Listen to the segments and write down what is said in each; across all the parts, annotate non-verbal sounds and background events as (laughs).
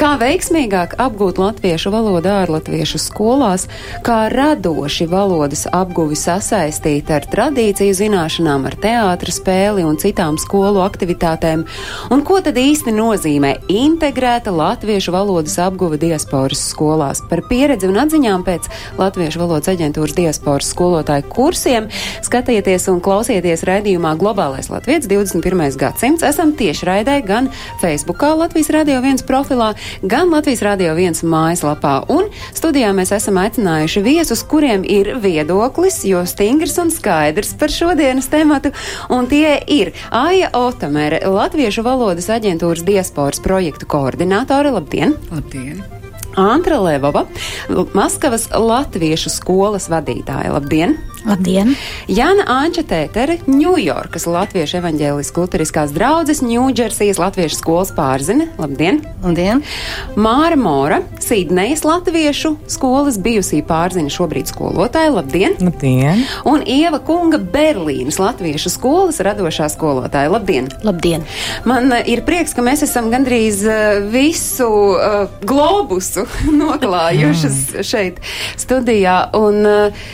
Kā veiksmīgāk apgūt latviešu valodu ārlatviešu skolās, kā radoši valodas apguvi sasaistīt ar tradīciju zināšanām, ar teātra spēli un citām skolu aktivitātēm, un ko tad īsti nozīmē integrēta latviešu valodas apguve diasporas skolās. Par pieredzi un atziņām pēc Latviešu valodas aģentūras diasporas skolotāju kursiem skatieties un klausieties raidījumā Globālais Latvijas 21. gadsimts. Esam tieši raidē gan Facebookā Latvijas Radio 1 profilā, gan Latvijas Radio 1 mājaslapā. Un studijā mēs esam aicinājuši viesus, kuriem ir viedoklis, jo stingrs un skaidrs par šodienas tematu, un tie ir Aija Otamere, Latviešu valodas aģentūras diasporas projektu koordinātore. Labdien! Labdien! Antra Levova, Maskavas Latviešu skolas vadītāja. Labdien! Labdien! Jāna Anča Tētere, Ņujorkas Latviešu evaņģēliskās luteriskās draudzes, Ņūdžersijas Latviešu skolas pārzine. Labdien! Labdien! Māra Mora, Sidnejas Latviešu skolas bijusī pārzine, šobrīd skolotāja. Labdien! Labdien! Un Ieva Kunga Berlīnas Latviešu skolas radošā skolotāja. Labdien! Labdien! Man uh, ir prieks, ka mēs esam gandrīz uh, visu uh, globusu (laughs) noklājušas šeit studijā. Un, uh,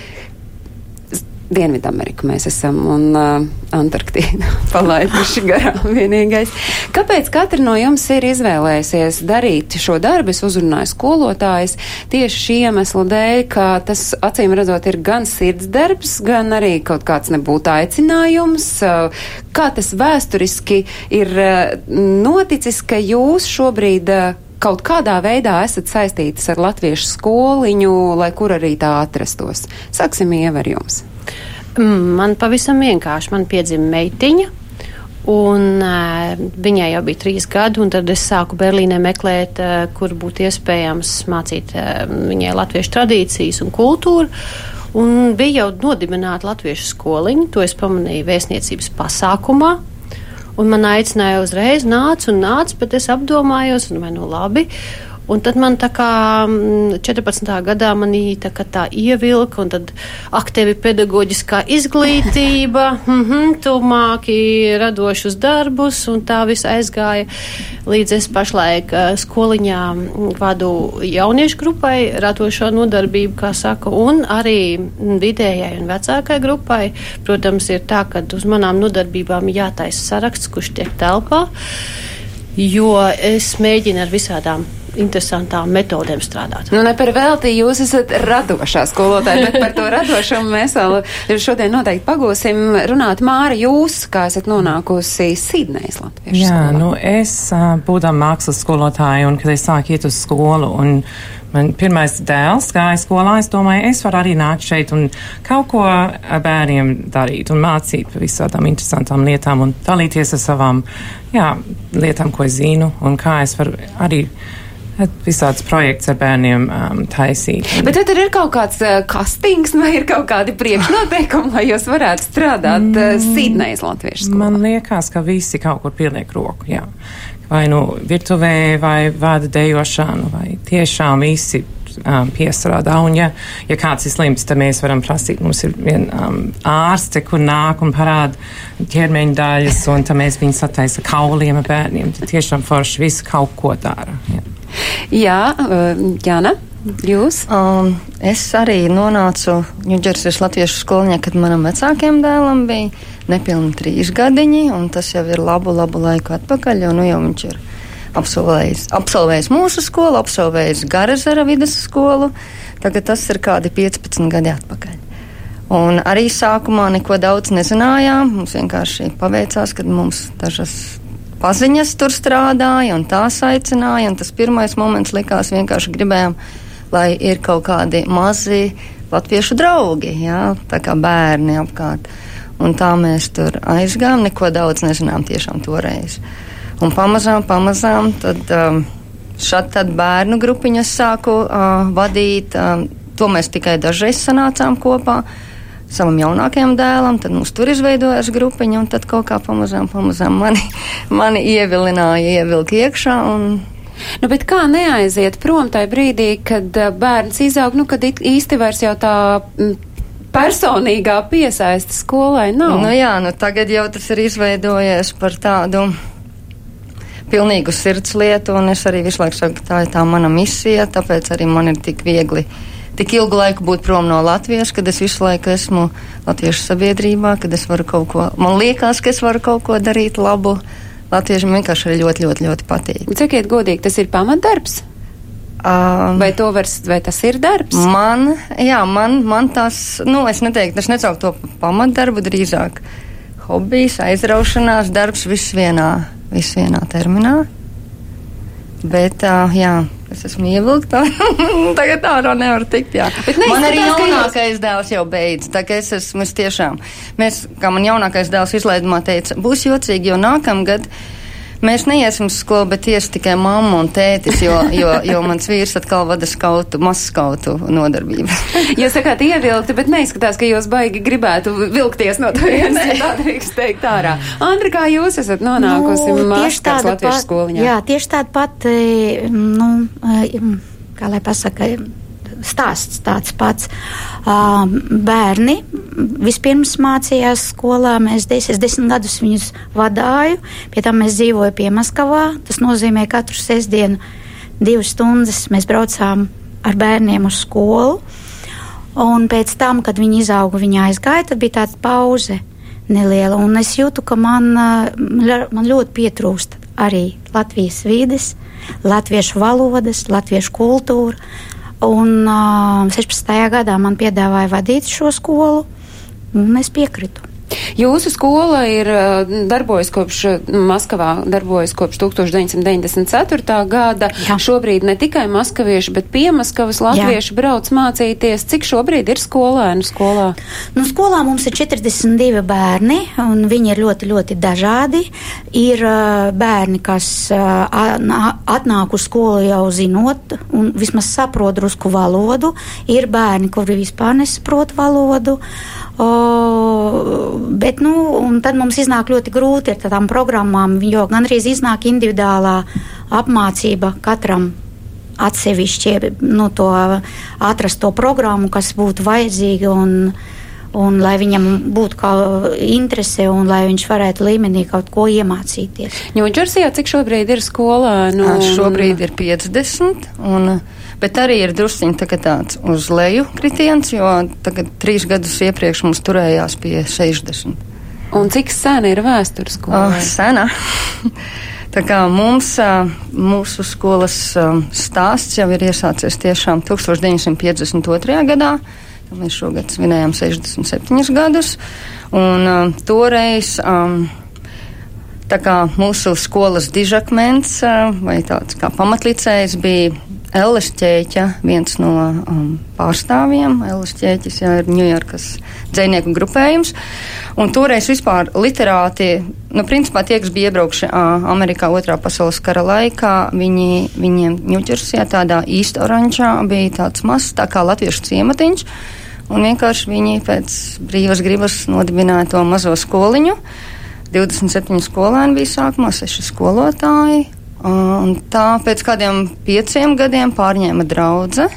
Dienvidameriku mēs esam un uh, Antarktīdu (laughs) palaiduši garām vienīgais. Kāpēc katra no jums ir izvēlējusies darīt šo darbu? Es uzrunāju skolotājus tieši šī iemesla dēļ, ka tas acīm redzot ir gan sirdsdarbs, gan arī kaut kāds nebūtu aicinājums. Uh, kā tas vēsturiski ir uh, noticis, ka jūs šobrīd uh, kaut kādā veidā esat saistītas ar latviešu skoliņu, lai kur arī tā atrastos. Sāksim ievar jums. Mm, Man pavisam vienkārši. Man piedzima meitiņa. Un, uh, viņai jau bija trīs gadi, un tad es sāku Berlīnē meklēt, uh, kur būtu iespējams mācīt uh, viņai latviešu tradīcijas un kultūru. Un bija jau nodibināta latviešu skoliņa, to es pamanīju vēstniecības pasākumā. Un man aicināja uzreiz, nāc un nāc, bet es apdomājos, un vai nu labi. Un tad man tā kā mm, 14. gadā manī tā, tā ievilka, un tad aktīvi pedagoģiskā izglītība, (laughs) mm -hmm, tu māki radošus darbus, un tā viss aizgāja līdz es pašlaik eh, skoliņā mm, vadu jauniešu grupai radošo nodarbību, kā saka, un arī mm, vidējai un vecākai grupai. Protams, ir tā, ka uz manām nodarbībām jātaisa saraksts, kurš tiek telpā, jo es mēģinu ar visādām interesantām metodēm strādāt. Nu, ne par velti jūs esat radošā skolotāja, bet par to radošumu mēs vēl šodien noteikti pagūsim runāt. Māra, jūs, kā esat nonākusi Sidnejas latviešu Jā, skolā? nu es būdam mākslas skolotāja un kad es sāku iet uz skolu un man pirmais dēls gāja skolā, es domāju, es varu arī nākt šeit un kaut ko ar bērniem darīt un mācīt par visādām interesantām lietām un dalīties ar savām, jā, lietām, ko es zinu un kā es varu arī visāds projekts ar bērniem um, taisīt. Bet tur ir kaut kāds uh, kastings vai ir kaut kādi priekšnoteikumi, lai jūs varētu strādāt uh, Sidnejas latviešu skolā? Man liekas, ka visi kaut kur pieliek roku, jā. Vai nu virtuvē, vai vada dejošanu, vai tiešām visi um, piestrādā. Un ja, ja kāds ir slims, tad mēs varam prasīt. Mums ir viena um, ārste, kur nāk un parāda ķermeņa daļas, un tad mēs viņus attaisa kauliem ar bērniem. Tad tiešām forši visu kaut ko dara. Jā. Jā, uh, Jāna, jūs? Um, es arī nonācu Ņūdžersijas latviešu skolņā, kad manam vecākiem dēlam bija nepilni trīs gadiņi, un tas jau ir labu, labu laiku atpakaļ, jo nu jau viņš ir absolvējis, absolvējis mūsu skolu, absolvējis Garazara vidas skolu, tagad tas ir kādi 15 gadi atpakaļ. Un arī sākumā neko daudz nezinājām, mums vienkārši paveicās, kad mums dažas paziņas tur strādāja un tās aicināja, un tas pirmais moments likās vienkārši gribējām, lai ir kaut kādi mazi latviešu draugi, jā, tā kā bērni apkārt. Un tā mēs tur aizgājām, neko daudz nezinām tiešām toreiz. Un pamazām, pamazām, tad um, šādi tad bērnu grupiņas sāku uh, vadīt. Um, to mēs tikai dažreiz sanācām kopā. Savam jaunākajam dēlam, tad mums tur izveidojās grupiņa, un tad kaut kā pamazām, pamazām mani, (laughs) mani ievilināja, ievilka iekšā. Un, Nu, bet kā neaiziet prom tajā brīdī, kad uh, bērns izaug, nu, kad īsti vairs jau tā m, personīgā piesaista skolai nav? Nu jā, nu tagad jau tas ir izveidojies par tādu pilnīgu sirds lietu, un es arī visu laiku saku, ka tā ir tā mana misija, tāpēc arī man ir tik viegli. Tik ilgu laiku būt prom no Latvijas, kad es visu laiku esmu Latviešu sabiedrībā, kad es varu kaut ko, man liekas, ka es varu kaut ko darīt labu. Latviešiem vienkārši arī ļoti, ļoti, ļoti patīk. Cikiet godīgi, tas ir pamatdarbs? Um, vai, var, vai tas ir darbs? Man, jā, man, man tas, nu, es neteiktu, es necauktu to pamatdarbu, drīzāk hobijs, aizraušanās, darbs viss vienā, viss vienā terminā. Bet, uh, jā, es esmu ievilkta. (laughs) Tagad ārā nevar tikt. Jā. Man arī jaunākais jūs... dēls jau beidz. Tā kā es esmu es tiešām, mēs, kā man jaunākais dēls izlaidumā teica, būs jocīgi, jo nākamgad. Mēs neiesim uz skolu, bet tieši tikai mamma un tētis, jo, jo, jo mans vīrs atkal vada skautu, mazskautu nodarbību. (laughs) jūs sakāt ievilkti, bet neizskatās, ka jūs baigi gribētu vilkties no turienes, ja tā drīkst teikt ārā. Andri, kā jūs esat nonākusi nu, Maskavas latviešu skoliņā? Jā, tieši tāda pat, nu, kā lai pasaka, stāsts tāds pats. Uh, bērni vispirms mācījās skolā, mēs des, es desmit gadus viņus vadīju, pie tam mēs dzīvojam pie Maskavā. Tas nozīmē, ka katru sestdienu divas stundas mēs braucām ar bērniem uz skolu. Un pēc tam, kad viņi izauga, viņi aizgāja, tad bija tāda pauze neliela. Un es jūtu, ka man, man ļoti pietrūkst arī Latvijas vides, latviešu valodas, latviešu kultūra. Un uh, 16. gadā man piedāvāja vadīt šo skolu, un es piekritu. Jūsu skola ir darbojas kopš Maskavā, darbojas kopš 1994. gada. Jā. Šobrīd ne tikai maskavieši, bet piemaskavas latvieši Jā. brauc mācīties. Cik šobrīd ir skolēnu skolā? Nu, skolā mums ir 42 bērni, un viņi ir ļoti, ļoti dažādi. Ir uh, bērni, kas atnāk uz skolu jau zinot, un vismaz saprot rusku valodu. Ir bērni, kuri vispār nesaprot valodu. O, bet, nu, tad mums iznāk ļoti grūti ar tādām programmām, jo gandrīz iznāk individuālā apmācība katram atsevišķi, nu, to atrast to programmu, kas būtu vajadzīga un, un lai viņam būtu kā interese un lai viņš varētu līmenī kaut ko iemācīties. Ņūdžersijā cik šobrīd ir skolā? Nu, šobrīd ir 50 un bet arī ir drusciņi tā tāds uz leju kritiens, jo tagad trīs gadus iepriekš mums turējās pie 60. Un cik sena ir vēstures skola? Oh, sena. (laughs) Tā kā mums, mūsu skolas stāsts jau ir iesācies tiešām 1952. gadā, mēs šogad svinējām 67 gadus, un toreiz tā kā mūsu skolas dižakmens vai tāds kā pamatlicējs bija Ellis ķēķa, viens no um, pārstāvjiem. Ellis ķēķis jā, ir Ņujorkas dzinieku grupējums. Un toreiz vispār literāti, nu, principā tie, kas bija iebraukši uh, Amerikā otrā pasaules kara laikā, viņi, viņiem Ņuģersijā tādā īsta oranžā bija tāds mazs, tā kā latviešu ciematiņš. Un vienkārši viņi pēc brīvas gribas nodibināja to mazo skoliņu. 27 skolēni bija sākumā, 6 skolotāji, Un tā pēc kādiem pieciem gadiem pārņēma draudzē.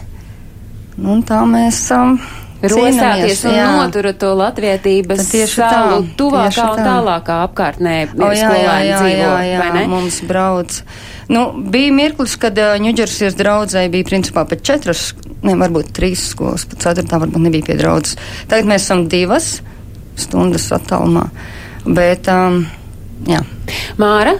Un tā mēs um, Rosāties un notura to latvietības salu tuvākā un tālākā apkārtnē. O, jā, jā, jā, dzīvo, jā, jā, mums brauc. Nu, bija mirklis, kad uh, Ņuģersies draudzē bija principā pat četras, ne, varbūt trīs skolas, pat ceturtā varbūt nebija pie draudzes. Tagad mēs esam divas stundas attālumā. Bet, um, jā. Māra,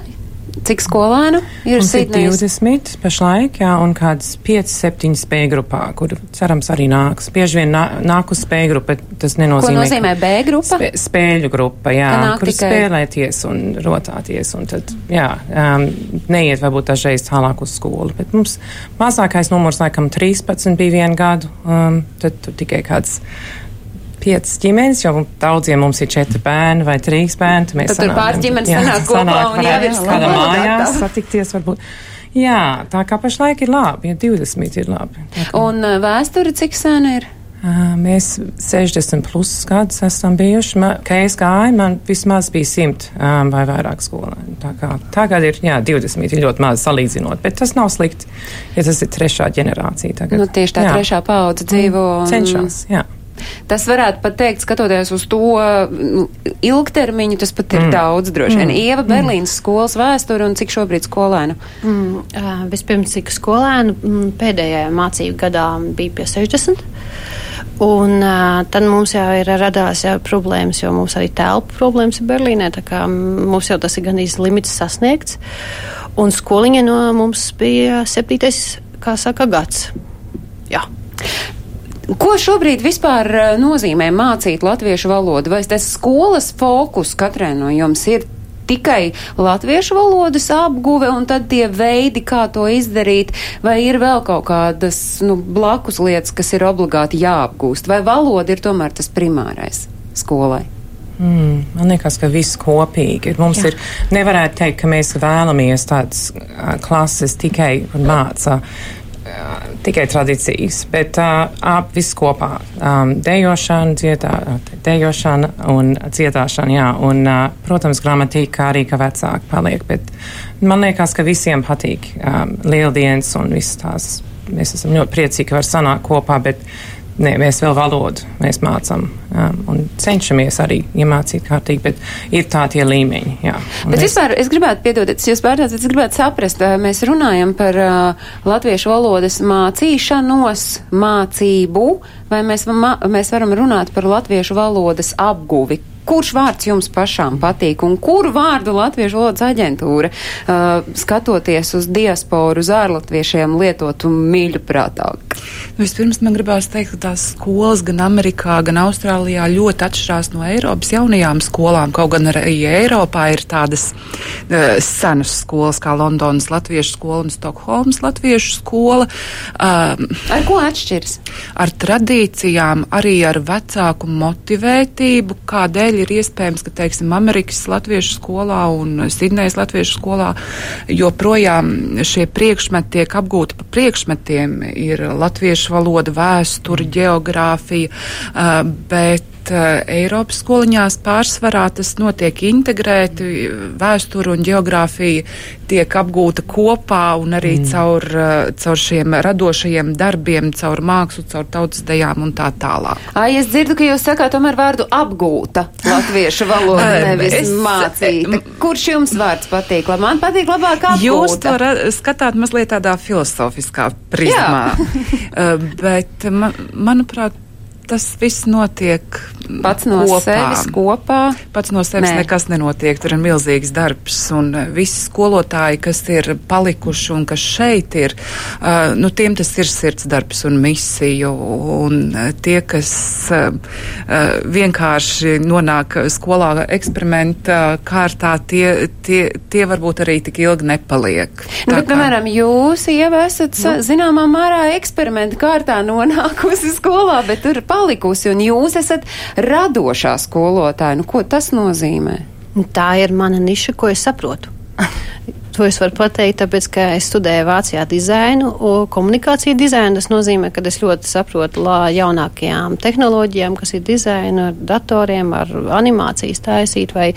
Cik skolēnu ir Sidnejas? 20 pašlaik, jā, un kādas 5-7 spēju grupā, kur cerams arī nāks. Bieži vien nā, nāk uz spēju grupu, bet tas nenozīmē. Ko nozīmē B grupa? Spē, spēļu grupa, jā, kur tikai... spēlēties un rotāties, un tad, jā, um, neiet varbūt dažreiz tālāk uz skolu, bet mums mazākais numurs laikam 13 bija vienu gadu, um, tad tur tikai kāds piecas ģimenes, jo daudziem mums ir četri bērni vai trīs bērni. Tad, tad tur pāris ģimenes sanāk kopā sanāk, un jau ir kādā mājās satikties varbūt. Jā, tā kā pašlaik ir labi, ja 20 ir labi. Un uh, vēsture cik sena ir? Mēs 60 plus gadus esam bijuši. Man, kad es gāju, man vismaz bija 100 um, vai vairāk skolēnu. Tā kā tagad ir jā, 20, ir ļoti maz salīdzinot, bet tas nav slikti, ja tas ir trešā ģenerācija. Tagad. Nu, tieši tā jā. trešā paudze dzīvo. Un... Cenšas, jā. Tas varētu pat teikt, skatoties uz to nu, ilgtermiņu, tas pat ir mm. daudz droši vien. Mm. Ieva Berlīnas mm. skolas vēsture un cik šobrīd skolēnu? Mm, uh, vispirms, cik skolēnu mm, pēdējā mācību gadā bija pie 60. Un uh, tad mums jau ir radās jau problēmas, jo mums arī telpu problēmas ir Berlīnē, tā kā mums jau tas ir gandrīz limits sasniegts. Un skoliņa no mums bija septītais, kā saka, gads. Jā. Ko šobrīd vispār eh, nozīmē mācīt latviešu valodu? Vai tas skolas fokus katrai no jums ir tikai latviešu valodas apguve un tad tie veidi, kā to izdarīt, vai ir vēl kaut kādas nu, blakus lietas, kas ir obligāti jāapgūst, vai valoda ir tomēr tas primārais skolai? Mm, man liekas, ka viss kopīgi. Mums Jā. ir, nevarētu teikt, ka mēs vēlamies tādas klases tikai māca tikai tradīcijas, bet uh, viss kopā. Um, dejošana, dziedā, dejošana un dziedāšana, jā, un, uh, protams, gramatika arī, ka vecāki paliek, bet man liekas, ka visiem patīk um, lieldienas un visas tās. Mēs esam ļoti priecīgi, ka var sanākt kopā, bet Nē, mēs vēl valodu mēs mācām um, un cenšamies arī iemācīt kārtīgi, bet ir tā tie līmeņi. Jā, bet mēs... vispār es gribētu piedot, es jūs pārtāt, es gribētu saprast, mēs runājam par uh, latviešu valodas mācīšanos, mācību, vai mēs, ma mēs varam runāt par latviešu valodas apguvi, Kurš vārds jums pašām patīk un kuru vārdu Latviešu valodas aģentūra, uh, skatoties uz diasporu, uz ārlatviešiem, lietotu mīļu prātāk? Nu, vispirms man gribās teikt, ka tās skolas gan Amerikā, gan Austrālijā ļoti atšķirās no Eiropas jaunajām skolām. Kaut gan arī Eiropā ir tādas uh, senas skolas kā Londonas Latviešu skola un Stokholmas Latviešu skola. Um, ar ko atšķiras? Ar tradīcijām, arī ar vecāku motivētību, kādēļ dēļ ir iespējams, ka, teiksim, Amerikas latviešu skolā un Sidnejas latviešu skolā joprojām šie priekšmeti tiek apgūti pa priekšmetiem. Ir latviešu valoda, vēsture, geogrāfija, bet bet uh, Eiropas skoliņās pārsvarā tas notiek integrēti, vēsture un geogrāfija tiek apgūta kopā un arī mm. caur, uh, caur šiem radošajiem darbiem, caur mākslu, caur tautas dejām un tā tālāk. Ai, es dzirdu, ka jūs sakāt tomēr vārdu apgūta latviešu valoda, (laughs) nevis es, mācīta. Kurš jums vārds patīk? Man patīk labāk apgūta. Jūs to skatāt mazliet tādā filozofiskā prizmā, (laughs) bet man, manuprāt, tas viss notiek pats no kopā. sevis kopā. Pats no sevis Nē. nekas nenotiek, tur ir milzīgs darbs, un uh, visi skolotāji, kas ir palikuši un kas šeit ir, uh, nu, tiem tas ir sirds darbs un misiju, un uh, tie, kas uh, vienkārši nonāk skolā eksperimenta kārtā, tie, tie, tie varbūt arī tik ilgi nepaliek. Nu, bet, kā... piemēram, jūs jau esat nu. zināmā mērā eksperimenta kārtā nonākusi skolā, bet tur palikusi palikusi, un jūs esat radošā skolotāja. Nu, ko tas nozīmē? Tā ir mana niša, ko es saprotu. (laughs) To es varu pateikt, tāpēc, ka es studēju Vācijā dizainu, komunikāciju dizainu. Tas nozīmē, ka es ļoti saprotu jaunākajām tehnoloģijām, kas ir dizaina ar datoriem, ar animācijas taisīt, vai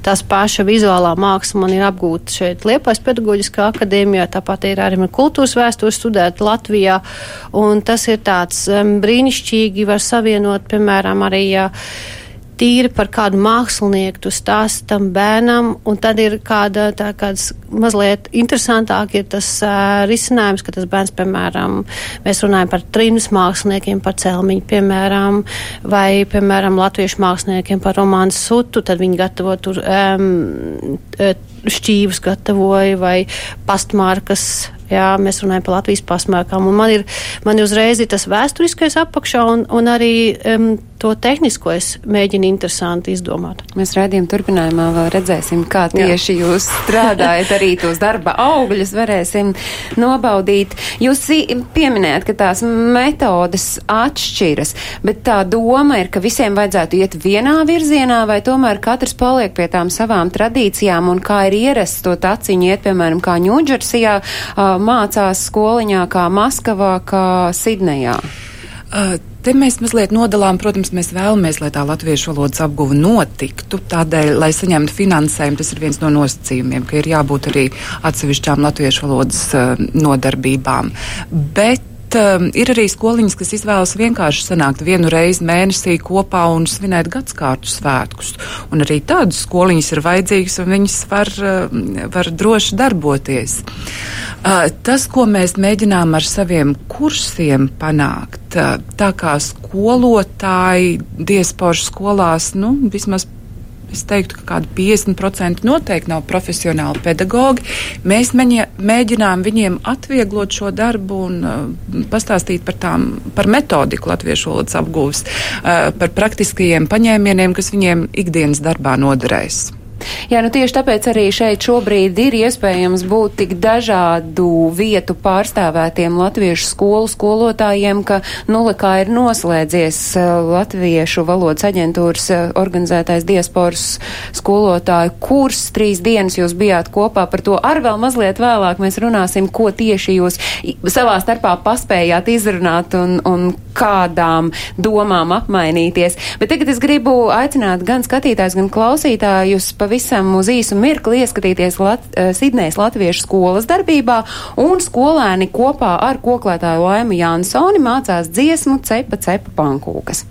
tās paša vizuālā māksla man ir apgūta šeit Liepais pedagoģiskā akadēmijā, tāpat ir arī man kultūras vēstures studēt Latvijā, un tas ir tāds brīnišķīgi var savienot, piemēram, arī, ja tīri par kādu mākslinieku tu stāsti tam bērnam, un tad ir kāda tā kāds mazliet interesantāk ir tas uh, risinājums, ka tas bērns, piemēram, mēs runājam par trims māksliniekiem, par celmiņu, piemēram, vai, piemēram, latviešu māksliniekiem par romānu sutu, tad viņi gatavo tur um, šķīvus gatavoja vai pastmarkas Jā, mēs runājam par Latvijas pasmēkām. Man ir, man ir uzreiz ir tas vēsturiskais apakšā un, un arī um, to tehnisko es mēģinu interesanti izdomāt. Mēs redzējām, turpinājumā vēl redzēsim, kā tieši Jā. jūs strādājat, arī tos darba augļus varēsim nobaudīt. Jūs pieminējat, ka tās metodas atšķiras, bet tā doma ir, ka visiem vajadzētu iet vienā virzienā, vai tomēr katrs paliek pie tām savām tradīcijām un kā ir ierasts to taciņu iet, piemēram, kā Ņūdžersijā, mācās skoliņā kā Maskavā, kā Sidnejā? Uh, te mēs mazliet nodalām, protams, mēs vēlamies, lai tā latviešu valodas apguva notiktu. Tādēļ, lai saņemtu finansējumu, tas ir viens no nosacījumiem, ka ir jābūt arī atsevišķām latviešu valodas uh, nodarbībām. Bet um, ir arī skoliņas, kas izvēlas vienkārši sanākt vienu reizi mēnesī kopā un svinēt gadskārtu svētkus. Un arī tādas skoliņas ir vajadzīgas, un viņas var, uh, var droši darboties. Uh, tas, ko mēs mēģinām ar saviem kursiem panākt, uh, tā kā skolotāji diasporas skolās, nu, vismaz es teiktu, ka kādi 50% noteikti nav profesionāli pedagogi. Mēs meņa, mēģinām viņiem atvieglot šo darbu un uh, pastāstīt par tām, par metodiku latviešu valodas apgūves, uh, par praktiskajiem paņēmieniem, kas viņiem ikdienas darbā noderēs. Jā, nu tieši tāpēc arī šeit šobrīd ir iespējams būt tik dažādu vietu pārstāvētiem latviešu skolu skolotājiem, ka nulikā ir noslēdzies uh, latviešu valodas aģentūras uh, organizētais diasporas skolotāju kurs. Trīs dienas jūs bijāt kopā par to. Ar vēl mazliet vēlāk mēs runāsim, ko tieši jūs savā starpā paspējāt izrunāt un, un kādām domām apmainīties. Bet tagad es gribu aicināt gan skatītājus, gan klausītājus pavisam uz īsu mirkli ieskatīties Lat eh, Sidnejas Latviešu skolas darbībā, un skolēni kopā ar koklētāju Laimu Jansoni mācās dziesmu cepa cepa pankūkas.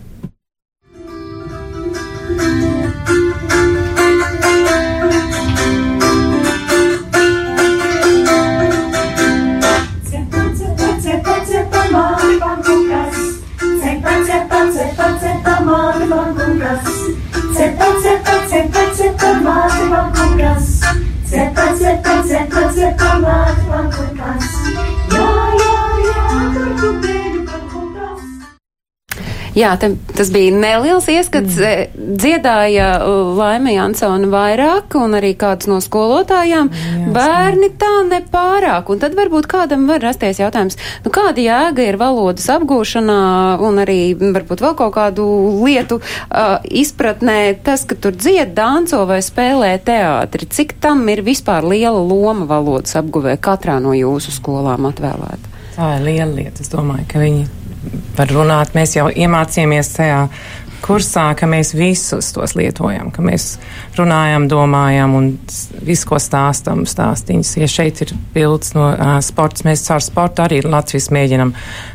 Cepa, cepa, cepa, mani pankūkas. Cepa, cepa, cepa, cepa, mani pankūkas. Cepa, cepa, cepa, cepa, mani pankūkas. Cepa, cepa, cepa, Jā, te, tas bija neliels ieskats. Mm. Dziedāja uh, Laima Jansona vairāk un arī kāds no skolotājām. Jā, Bērni tā nepārāk. Un tad varbūt kādam var rasties jautājums, nu kāda jēga ir valodas apgūšanā un arī varbūt vēl kaut kādu lietu uh, izpratnē tas, ka tur dzied, danco vai spēlē teātri. Cik tam ir vispār liela loma valodas apguvē katrā no jūsu skolām atvēlēta? Tā ir liela lieta. Es domāju, ka viņi var runāt. Mēs jau iemācījāmies tajā kursā, ka mēs visus tos lietojam, ka mēs runājam, domājam un visu, ko stāstam, stāstīņus. Ja šeit ir bildes no uh, sports, mēs caur sportu arī Latvijas mēģinam.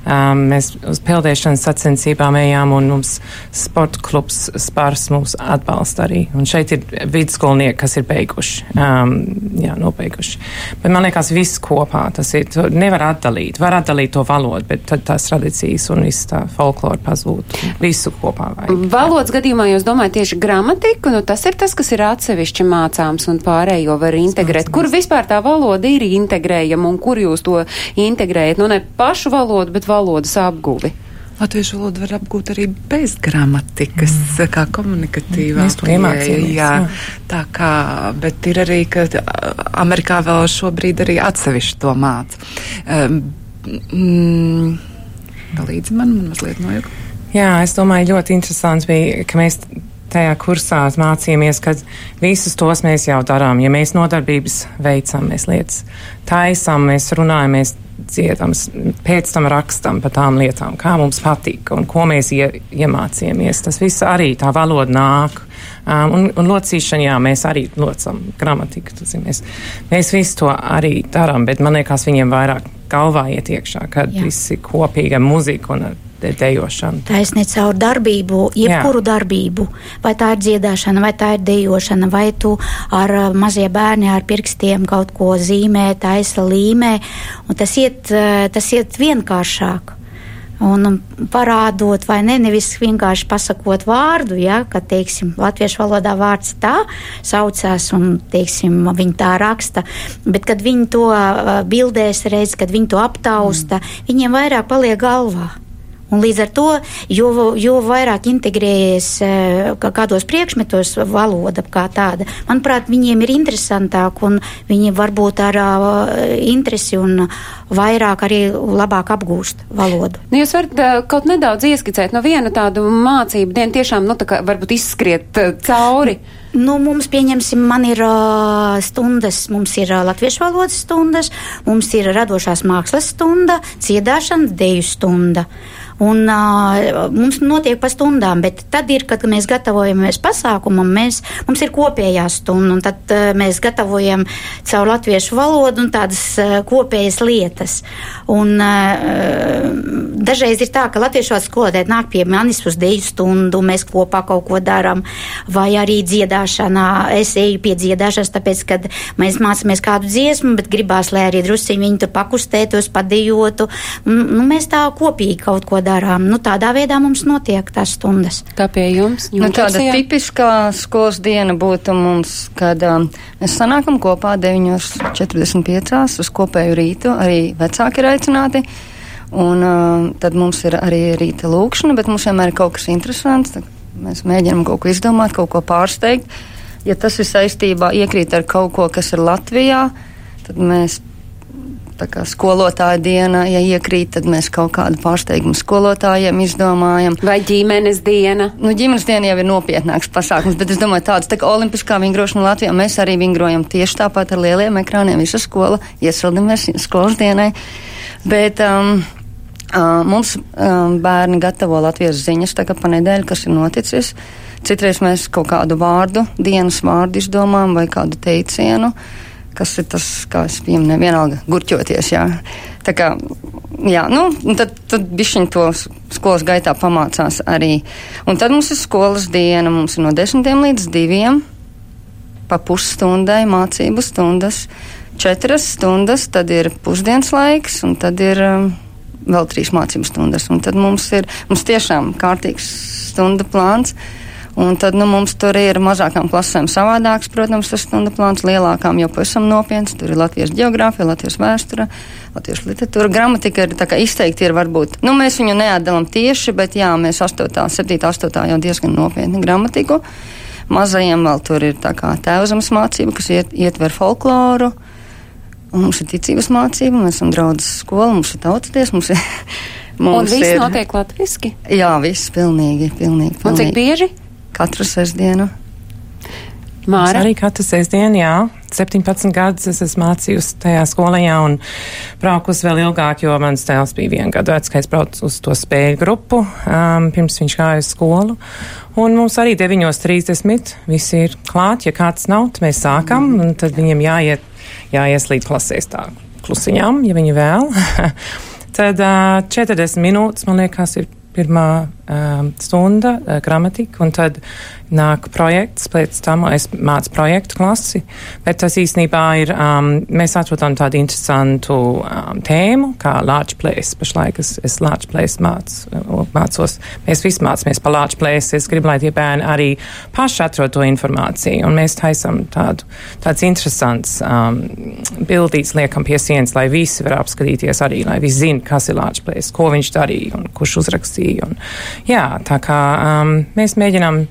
Um, mēs uz peldēšanas sacensībām ejām un mums sporta klubs spārs mūs atbalsta arī. Un šeit ir vidusskolnieki, kas ir beiguši, um, jā, nobeiguši. Bet man liekas, viss kopā tas ir, nevar atdalīt, var atdalīt to valodu, bet tad tās tradīcijas un viss tā folklora pazūd. Visu kopā vajag. Valodas gadījumā jūs domājat tieši gramatiku, nu tas ir tas, kas ir atsevišķi mācāms un pārējo var integrēt. Kur vispār tā valoda ir integrējama un kur jūs to integrējat? Nu ne pašu valodu, bet valodas apguvi. Latviešu valodu var apgūt arī bez gramatikas, mm. kā komunikatīvā iemācījāmies, Jā, tā kā, bet ir arī, ka a, Amerikā vēl šobrīd arī atsevišķi to māca. Um, mm, palīdzi man, man mazliet nojuka. Jā, es domāju, ļoti interesants bija, ka mēs tajā kursā mācījāmies, ka visus tos mēs jau darām. Ja mēs nodarbības veicam, mēs lietas taisām, mēs runājam, mēs dziedam, pēc tam rakstam par tām lietām, kā mums patīk un ko mēs ie, iemācījāmies. Tas viss arī tā valoda nāk. Um, un, un locīšana, jā, mēs arī locam gramatiku. Mēs, mēs visu to arī darām, bet man liekas, viņiem vairāk galvā iet iekšā, kad Jā. kopīgi ar muziku un dejošanu. Taisnīt caur darbību, jebkuru Jā. darbību. Vai tā ir dziedāšana, vai tā ir dejošana, vai tu ar uh, mazie bērni ar pirkstiem kaut ko zīmē, taisa līmē. Un tas iet, uh, tas iet vienkāršāk. Un um, parādot, vai ne, nevis vienkārši pasakot vārdu, ja, ka, teiksim, latviešu valodā vārds tā saucās un, teiksim, viņi tā raksta, bet kad viņi to uh, bildēs redz, kad viņi to aptausta, mm. viņiem vairāk paliek galvā. Un līdz ar to, jo, jo vairāk integrējies kā- kādos priekšmetos valoda kā tāda, manuprāt, viņiem ir interesantāk un viņi varbūt ar uh, interesi un vairāk arī labāk apgūst valodu. Nu, jūs varat uh, kaut nedaudz ieskicēt no viena tādu mācību dienu, tiešām, nu, tā kā varbūt izskriet uh, cauri. Nu, mums, pieņemsim, man ir uh, stundas, mums ir uh, latviešu valodas stundas, mums ir radošās mākslas stunda, dziedāšana, deju stunda. Un uh, mums notiek pa stundām, bet tad ir, kad mēs gatavojamies pasākumam, mēs, mums ir kopējā stunda, un tad uh, mēs gatavojam caur latviešu valodu un tādas uh, kopējas lietas. Un uh, dažreiz ir tā, ka latviešu valodas skolotāji nāk pie manis uz dēļu stundu, mēs kopā kaut ko darām, vai arī dziedāšanā. Es eju pie dziedāšanas, tāpēc, kad mēs mācāmies kādu dziesmu, bet gribās, lai arī drusciņi viņi tur pakustētos, padejotu. Nu, mēs tā kopīgi kaut ko darām. Nu, tādā veidā mums notiek tās stundas. Tā pie jums? Nu, tāda tipiskā skolas diena būtu mums, kad um, mēs sanākam kopā 9.45 uz kopēju rītu, arī vecāki ir aicināti. Un uh, tad mums ir arī rīta lūkšana, bet mums vienmēr ir kaut kas interesants. Tad mēs mēģinām kaut ko izdomāt, kaut ko pārsteigt. Ja tas ir saistībā iekrīt ar kaut ko, kas ir Latvijā, tad mēs kā skolotāja diena, ja iekrīt, tad mēs kaut kādu pārsteigumu skolotājiem izdomājam. Vai ģimenes diena? Nu, ģimenes diena jau ir nopietnāks pasākums, bet es domāju, tāds tā kā olimpiskā vingrošana Latvijā, mēs arī vingrojam tieši tāpat ar lieliem ekrāniem, visa skola, iesildamies skolas dienai. Bet, um, Uh, mums um, bērni gatavo latviešu ziņas tagad pa nedēļu, kas ir noticis. Citreiz mēs kaut kādu vārdu, dienas vārdu izdomājam vai kādu teicienu, kas ir tas, kā es pieminēju, vienalga gurķoties, jā. Tā kā, jā, nu, tad, tad bišķiņ to skolas gaitā pamācās arī. Un tad mums ir skolas diena, mums ir no desmitiem līdz diviem, pa pusstundai mācību stundas, četras stundas, tad ir pusdienas laiks, un tad ir um, vēl trīs mācību stundas. Un tad mums ir mums tiešām kārtīgs stunda plāns. Un tad nu, mums tur ir mazākām klasēm savādāks, protams, tas stundu plāns, lielākām jau pavisam nopietns. Tur ir Latvijas geogrāfija, Latvijas vēsture, Latvijas literatūra. Gramatika ir tā kā izteikti ir varbūt. Nu, mēs viņu neatdalam tieši, bet jā, mēs 8, 7, 8 jau diezgan nopietni gramatiku. Mazajiem vēl tur ir tā kā tēvzemes mācība, kas iet, ietver folkloru. Un mums ir ticības mācība, mēs esam draudzes skola, mums ir tautaties, mums ir. Mums un viss ir, notiek latviski? Jā, viss pilnīgi, pilnīgi. pilnīgi. Un cik bieži? Katru sestdienu. Māra? Arī katru sestdienu, jā. 17 gadus es esmu mācījusi tajā skolajā un braukus vēl ilgāk, jo mans tēls bija vienu gadu vecs, kad es braucu uz to spēļu grupu, um, pirms viņš gāja uz skolu. Un mums arī 9.30 visi ir klāt, ja kāds nav, tad mēs sākam, un tad viņiem jāiet, jāieslīd klasēs tā klusiņām, ja viņi vēl. (laughs) tad uh, 40 minūtes, man liekas, ir pirmā um, stunda uh, gramatika, un tad nāk projekts, pēc tam es mācu projektu klasi, bet tas īstenībā ir, um, mēs atrodam tādu interesantu um, tēmu, kā large place. Pašlaik es, es large place mācu, mācos, mēs visi mācāmies pa large place, es gribu, lai tie bērni arī paši atrod to informāciju, un mēs taisam tādu, tāds interesants um, bildīts liekam pie sienas, lai visi var apskatīties arī, lai visi zina, kas ir large place, ko viņš darīja un kurš uzrakstīja. Un, jā, tā kā um, mēs mēģinām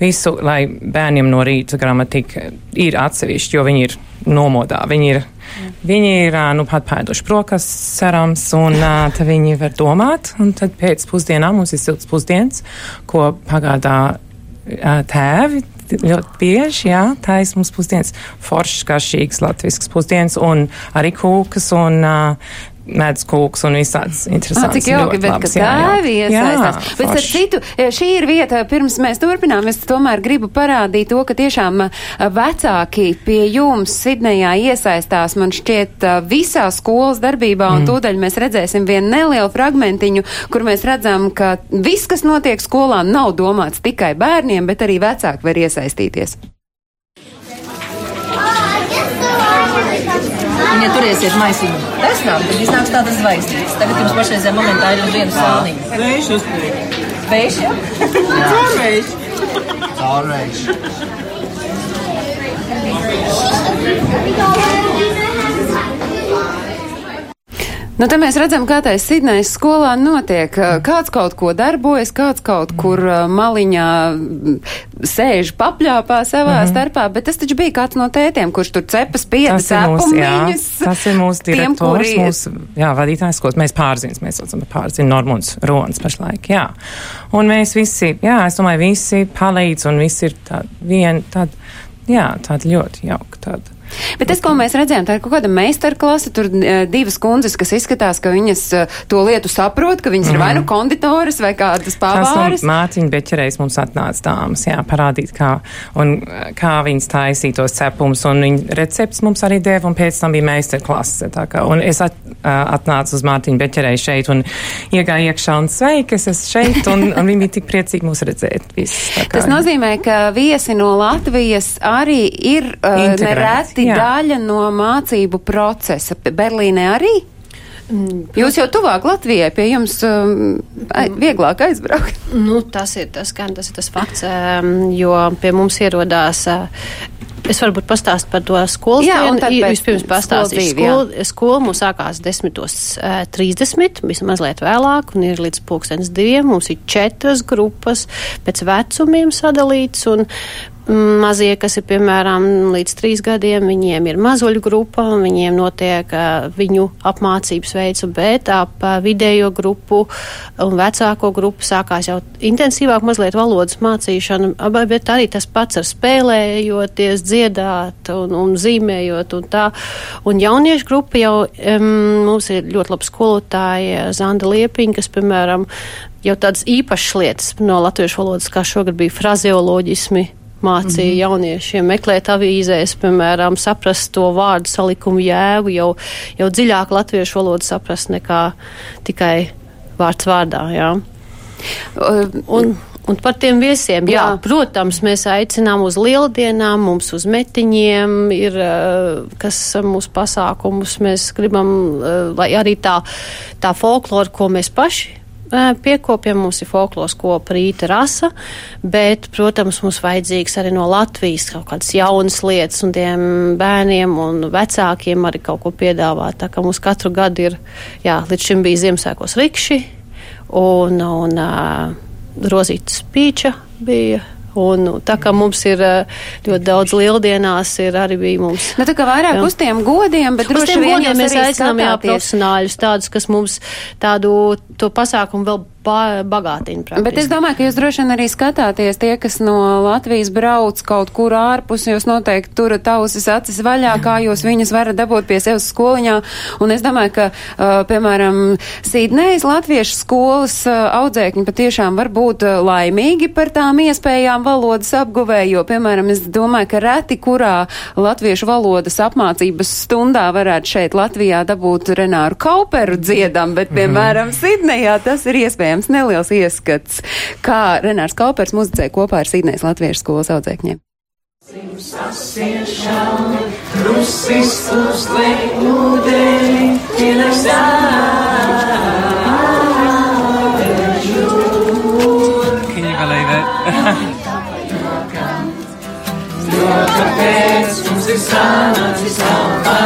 visu, lai bērniem no rīta gramatika ir atsevišķi, jo viņi ir nomodā. Viņi ir, mm. viņi ir nu, pat pēduši brokastis, cerams, un uh, tad viņi var domāt. Un tad pēc pusdienām mums ir silts pusdienas, ko pagādā uh, tēvi ļoti bieži, jā, taisa mums pusdienas, foršs, garšīgs, latvisks pusdienas un arī kūkas un uh, medus kūks un visāds interesants. Cik jauki, bet labs, ka tēvi iesaistās. Bet ar citu, e, šī ir vieta, pirms mēs turpinām, es tomēr gribu parādīt to, ka tiešām e, vecāki pie jums Sidnejā iesaistās, man šķiet, e, visā skolas darbībā, un mm. tūdaļ mēs redzēsim vienu nelielu fragmentiņu, kur mēs redzam, ka viss, kas notiek skolā, nav domāts tikai bērniem, bet arī vecāki var iesaistīties. Viņa turēsiet maisiņu desnām, tad iznāks tādas zvaigznītes. Tagad jums pašreizajā momentā ir uz vienu sāniņu. Vējš uztver. Vējš, jā? Caurvējš. Caurvējš. (laughs) Nu, te mēs redzam, kā tā Sidnejas skolā notiek. Kāds kaut ko darbojas, kāds kaut kur maliņā sēž papļāpā savā mm -hmm. starpā, bet tas taču bija kāds no tētiem, kurš tur cepas piedas apumiņas. Tas ir mūsu direktors, tiem, kuri... mūsu, jā, vadītājs skolas. Mēs pārziņas, mēs saucam pārziņu Normunds Rons pašlaik, jā. Un mēs visi, jā, es domāju, visi palīdz un visi ir tādi vien, tādi, jā, tādi ļoti jauki, tādi Bet tas, ko mēs redzējām, tā ir kaut kāda meistarklase, tur uh, divas kundzes, kas izskatās, ka viņas uh, to lietu saprot, ka viņas mm. ir vai nu konditoras vai kādas no Mārtiņa Beķerējs mums atnāca dāmas, jā, parādīt, kā, un, kā viņas taisīja tos cepumus, un viņa recepts mums arī deva, un pēc tam bija meistarklase. Un es at, atnācu uz Mārtiņu Beķerēju šeit un iegāju iekšā un sveiki, es esmu šeit, un, un viņi bija tik priecīgi mūs redzēt. Viss, Tas nozīmē, ka viesi no Latvijas arī ir uh, nereti jā. daļa no mācību procesa. Berlīnē arī? Mm, Jūs jau tuvāk Latvijai, pie jums um, ai, vieglāk aizbraukt. (laughs) Nu, tas ir tas, gan tas ir tas fakts, um, jo pie mums ierodās. Uh, Es varbūt pastāstu par to skolas Jā, un dienu. pēc Vispirms pastāstīšu. jā. Skola, skola mums sākās 10.30, bija mazliet vēlāk, un ir līdz pulkstens diviem. Mums ir četras grupas pēc vecumiem sadalītas, un mm, mazie, kas ir piemēram līdz trīs gadiem, viņiem ir mazuļu grupa, viņiem notiek viņu apmācības veids, bet ap vidējo grupu un vecāko grupu sākās jau intensīvāk mazliet valodas mācīšana, bet arī tas pats ar spēlējoties, dziedāt un, un zīmējot un tā. Un jauniešu grupa jau um, mums ir ļoti laba skolotāja Zanda Liepiņa, kas, piemēram, jau tādas īpašas lietas no latviešu valodas, kā šogad bija frazeoloģismi, mācīja mm -hmm. jauniešiem meklēt avīzēs, piemēram, saprast to vārdu salikumu jēgu, jau, jau dziļāk latviešu valodu saprast nekā tikai vārds vārdā. Jā. Un, un par tiem viesiem, jā, jā, protams, mēs aicinām uz lieldienām, mums uz metiņiem ir, eh, kas mūsu pasākumus mēs gribam, eh, lai arī tā, tā folklora, ko mēs paši eh, piekopjam, mums ir folkloras kopa rīta rasa, bet, protams, mums vajadzīgs arī no Latvijas kaut kādas jaunas lietas un tiem bērniem un vecākiem arī kaut ko piedāvāt. Tā kā mums katru gadu ir, jā, līdz šim bija Ziemassvētkos rikši un, un uh, rozītas pīča bija. Un, nu, tā kā mums ir ā, ļoti daudz lieldienās, ir arī bija mums. Nu, tā kā vairāk Jā. uz tiem godiem, bet Uz droši tiem vien godiem mēs aicinām jā, profesionāļus, tādus, kas mums tādu to pasākumu vēl ba bagātina. Bet es praktiski. domāju, ka jūs droši vien arī skatāties tie, kas no Latvijas brauc kaut kur ārpus, jūs noteikti turat ausis acis vaļā, kā jūs viņus varat dabūt pie sevis skoliņā. Un es domāju, ka, uh, piemēram, Sīdnējas latviešu skolas uh, audzēkņi patiešām var būt uh, laimīgi par tām iespējām valodas apguvē, jo, piemēram, es domāju, ka reti kurā latviešu valodas apmācības stundā varētu šeit Latvijā dabūt Renāru Kauperu dziedam, bet, piemēram, Sidnejā tas ir iespējams neliels ieskats, kā Renārs Kaupers muzicē kopā ar Sidnejas latviešu skolas audzēkņiem. Krusis uzliek ūdeni, pienāks Can you believe it? Jo kāpēc mums ir sanācis labā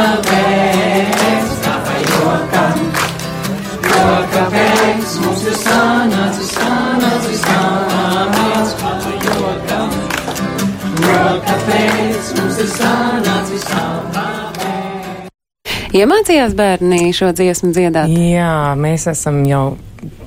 Iemācījās bērni šo dziesmu dziedāt? Jā, mēs esam jau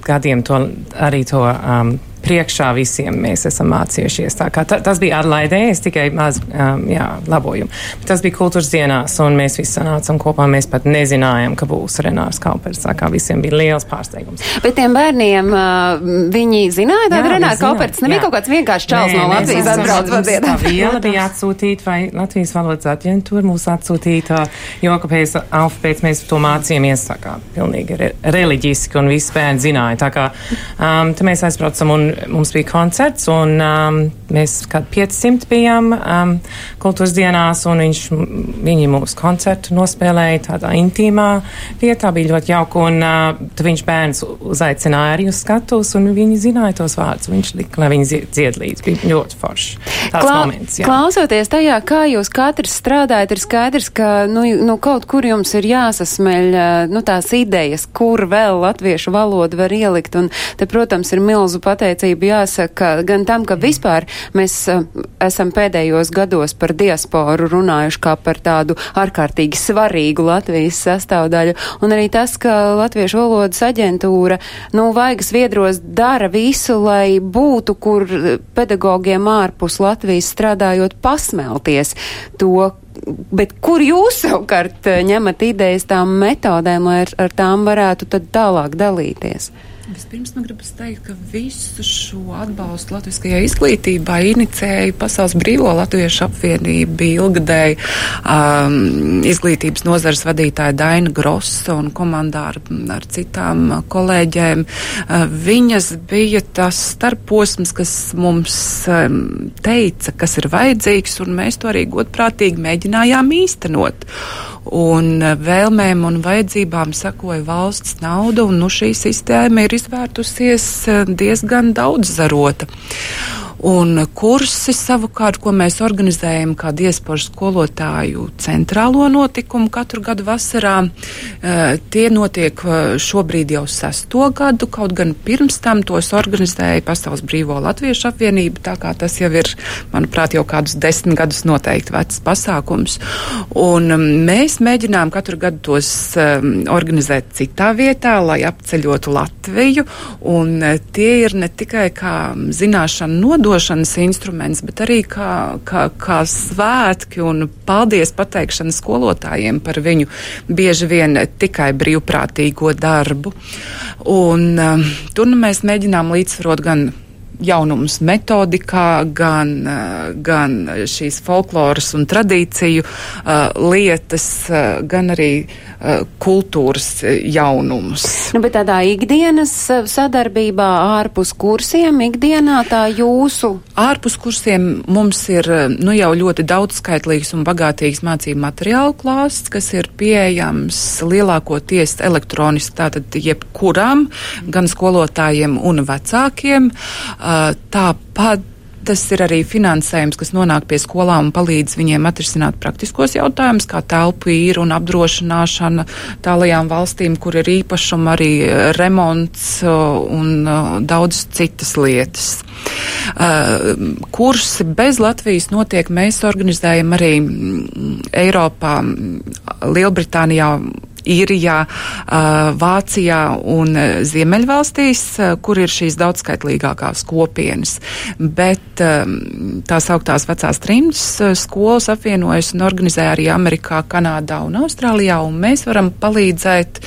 gadiem to arī to um, priekšā visiem mēs esam mācījušies. Tā kā ta, tas bija atlaidē, es tikai maz, um, jā, labojumu. Bet tas bija kultūras dienās, un mēs visi sanācam kopā. Mēs pat nezinājām, ka būs Renārs Kaupers. Tā kā visiem bija liels pārsteigums. Bet tiem bērniem uh, viņi zināja, Renāra zināja, Kauperts nebija jā. kaut kāds vienkāršs čals Nē, no Latvijas esam- atbrauc mums Tā viela bija atsūtīta, vai Latvijas valodas aģentūra mūs atsūtīta, jo kāpēc alfabēts mēs to mācījāmies tā kā pilnīgi re, reliģiski, un visi bērni zināja. Tā kā um, mēs aizbraucam, un mums bija koncerts, un um, mēs kā 500 bijām um, kultūras dienās, un viņš, viņi mūsu koncertu nospēlēja tādā intīmā vietā, bija ļoti jauka, un uh, viņš bērns uzaicināja arī uz skatus, un viņi zināja tos vārdus. Viņš lika, lai viņi zie- dzied līdzi. Bija ļoti forši. Kla moments, jā. klausoties tajā, kā jūs katrs strādājat, ir skaidrs, ka nu, nu, kaut kur jums ir jāsasmeļ eh, nu, tās idejas, kur vēl latviešu valodu var ielikt. Un te, protams, ir milzu pateicība jāsaka gan tam, ka vispār mēs uh, esam pēdējos gados par diasporu runājuši kā par tādu ārkārtīgi svarīgu Latvijas sastāvdaļu. Un arī tas, ka Latviešu valodas aģentūra, nu, vaigas viedros dara visu, lai būtu, kur pedagogiem ārpus Latvijas strādājot pasmelties to, bet kur jūs savukārt eh, ņemat idejas tām metodēm, lai ar, ar tām varētu tad tālāk dalīties? Vispirms man gribas teikt, ka visu šo atbalstu latviskajai izglītībai inicēja Pasaules brīvo latviešu apvienība, ilgadēji um, izglītības nozares vadītāja Daina Grossa un komandā ar, ar citām kolēģēm. Uh, viņas bija tas starposms, kas mums um, teica, kas ir vajadzīgs, un mēs to arī godprātīgi mēģinājām īstenot un eh, vēlmēm un vajadzībām sakoja valsts nauda, un nu, šī sistēma ir izvērtusies eh, diezgan daudzzarota. Un kursi savukārt, ko mēs organizējam kā diasporas skolotāju centrālo notikumu katru gadu vasarā, eh, tie notiek šobrīd jau sesto gadu, kaut gan pirms tam tos organizēja Pasaules brīvo latviešu apvienība, tā kā tas jau ir, manuprāt, jau kādus desmit gadus noteikti vecs pasākums. Un mm, mēs mēģinām katru gadu tos um, organizēt citā vietā, lai apceļotu Latviju, un tie ir ne tikai kā zināšana nodošana, nodošanas instruments, bet arī kā, kā, kā svētki un paldies pateikšana skolotājiem par viņu bieži vien tikai brīvprātīgo darbu. Un, um, tur nu mēs mēģinām līdzsvarot gan jaunumus metodikā, gan, eh, gan šīs folkloras un tradīciju uh, lietas, uh, gan arī kultūras jaunumus. Nu, bet tādā ikdienas sadarbībā ārpus kursiem, ikdienā tā jūsu? Ārpus kursiem mums ir nu, jau ļoti daudzskaitlīgs un bagātīgs mācību materiālu klāsts, kas ir pieejams lielākoties elektroniski, tātad jebkuram, gan skolotājiem un vecākiem. Uh, Tāpat tas ir arī finansējums, kas nonāk pie skolām un palīdz viņiem atrisināt praktiskos jautājumus, kā telpu īru un apdrošināšana tālajām valstīm, kur ir īpašuma arī remonts un daudz citas lietas. Kursi bez Latvijas notiek. Mēs organizējam arī Eiropā, Lielbritānijā Īrijā, Vācijā un Ziemeļvalstīs, kur ir šīs daudzskaitlīgākās kopienas. Bet tās augtās vecās trimdas skolas apvienojas un organizē arī Amerikā, Kanādā un Austrālijā, un mēs varam palīdzēt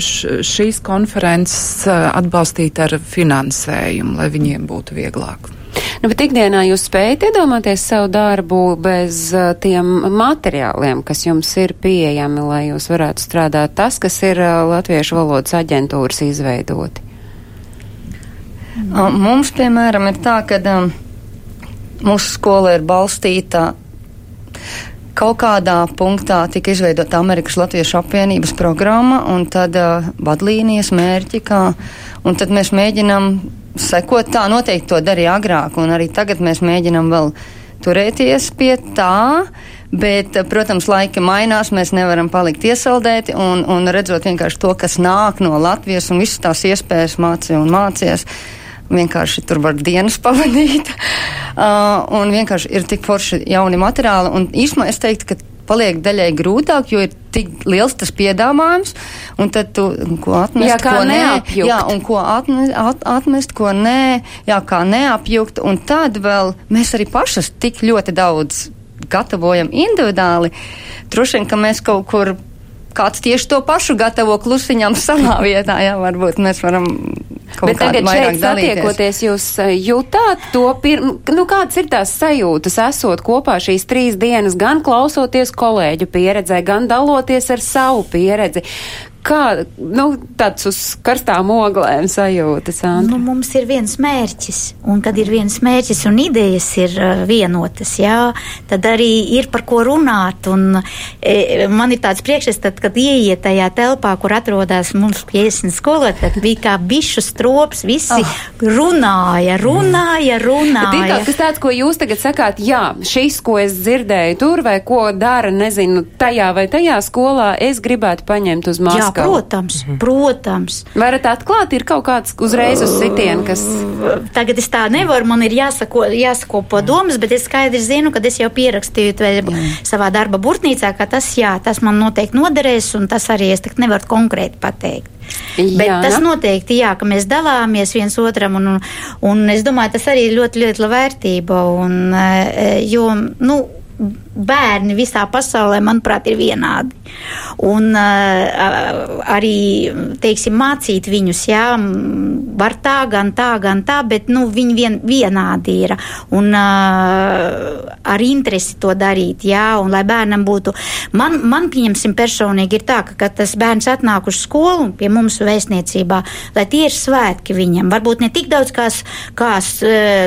šīs konferences atbalstīt ar finansējumu, lai viņiem būtu vieglāk. Nu, bet ikdienā jūs spējat iedomāties savu darbu bez uh, tiem materiāliem, kas jums ir pieejami, lai jūs varētu strādāt tas, kas ir uh, Latviešu valodas aģentūras izveidoti? Mums, piemēram, ir tā, ka um, mūsu skola ir balstīta kaut kādā punktā tika izveidota Amerikas Latviešu apvienības programma un tad uh, vadlīnijas mērķi, kā, un tad mēs mēģinām sekot tā, noteikti to darīja agrāk, un arī tagad mēs mēģinam vēl turēties pie tā, bet, protams, laika mainās, mēs nevaram palikt iesaldēti, un, un redzot vienkārši to, kas nāk no Latvijas un visas tās iespējas mācīja un mācies. Vienkārši tur var dienas (laughs) pavadīt, uh, un vienkārši ir tik forši jauni materiāli. Un īstenībā es teiktu, ka paliek daļai grūtāk, jo ir tik liels tas piedāvājums, un tad tu, ko atmest, jā, ko neapjukt. nē, jā, un ko atmest, at, atmest, ko nē, jā, kā neapjukt, un tad vēl mēs arī pašas tik ļoti daudz gatavojam individuāli, droši vien, ka mēs kaut kur kāds tieši to pašu gatavo klusiņām savā vietā, jā, varbūt mēs varam Bet tagad šeit satiekoties, jūs eh, jūtāt to pirmu, nu kādas ir tās sajūtas, esot kopā šīs trīs dienas, gan klausoties kolēģu pieredzē, gan daloties ar savu pieredzi. Kā nu, tāds uz karstām oglēm sajūtas? Nu, mums ir viens mērķis, un kad ir viens mērķis un idejas ir uh, vienotas, jā, tad arī ir par ko runāt. Un, e, man ir tāds priekšstats, kad ieiet tajā telpā, kur atrodas mums 50 skolotāji, tad bija kā bišu strops, visi oh. runāja, runāja, runāja. Bet ir kaut kas tāds, ko jūs tagad sakāt, jā, šis, ko es dzirdēju tur, vai ko dara, nezinu, tajā vai tajā skolā, es gribētu paņemt uz Maskavu. Jā, protams, mhm. protams. Varat atklāt, ir kaut kāds uzreiz uz sitienu, kas. Tagad es tā nevaru, man ir jāsako, jāsakopo domas, bet es skaidri zinu, ka es jau pierakstīju savā darba burtnīcā, ka tas, jā, tas man noteikti noderēs, un tas arī es nevaru konkrēti pateikt. Bet jā, tas noteikti, jā, ka mēs dalāmies viens otram, un, un, un es domāju, tas arī ļoti, ļoti liela vērtība, un, e, jo, nu, bērni visā pasaulē, manuprāt, ir vienādi. Un uh, arī, teiksim, mācīt viņus, jā, var tā, gan tā, gan tā, bet, nu, viņi vien, vienādi ir. Un uh, ar interesi to darīt, jā, un lai bērnam būtu. Man, man pieņemsim, personīgi ir tā, ka, kad tas bērns atnāk uz skolu pie mums vēstniecībā, lai tie ir svētki viņam. Varbūt ne tik daudz kā, kā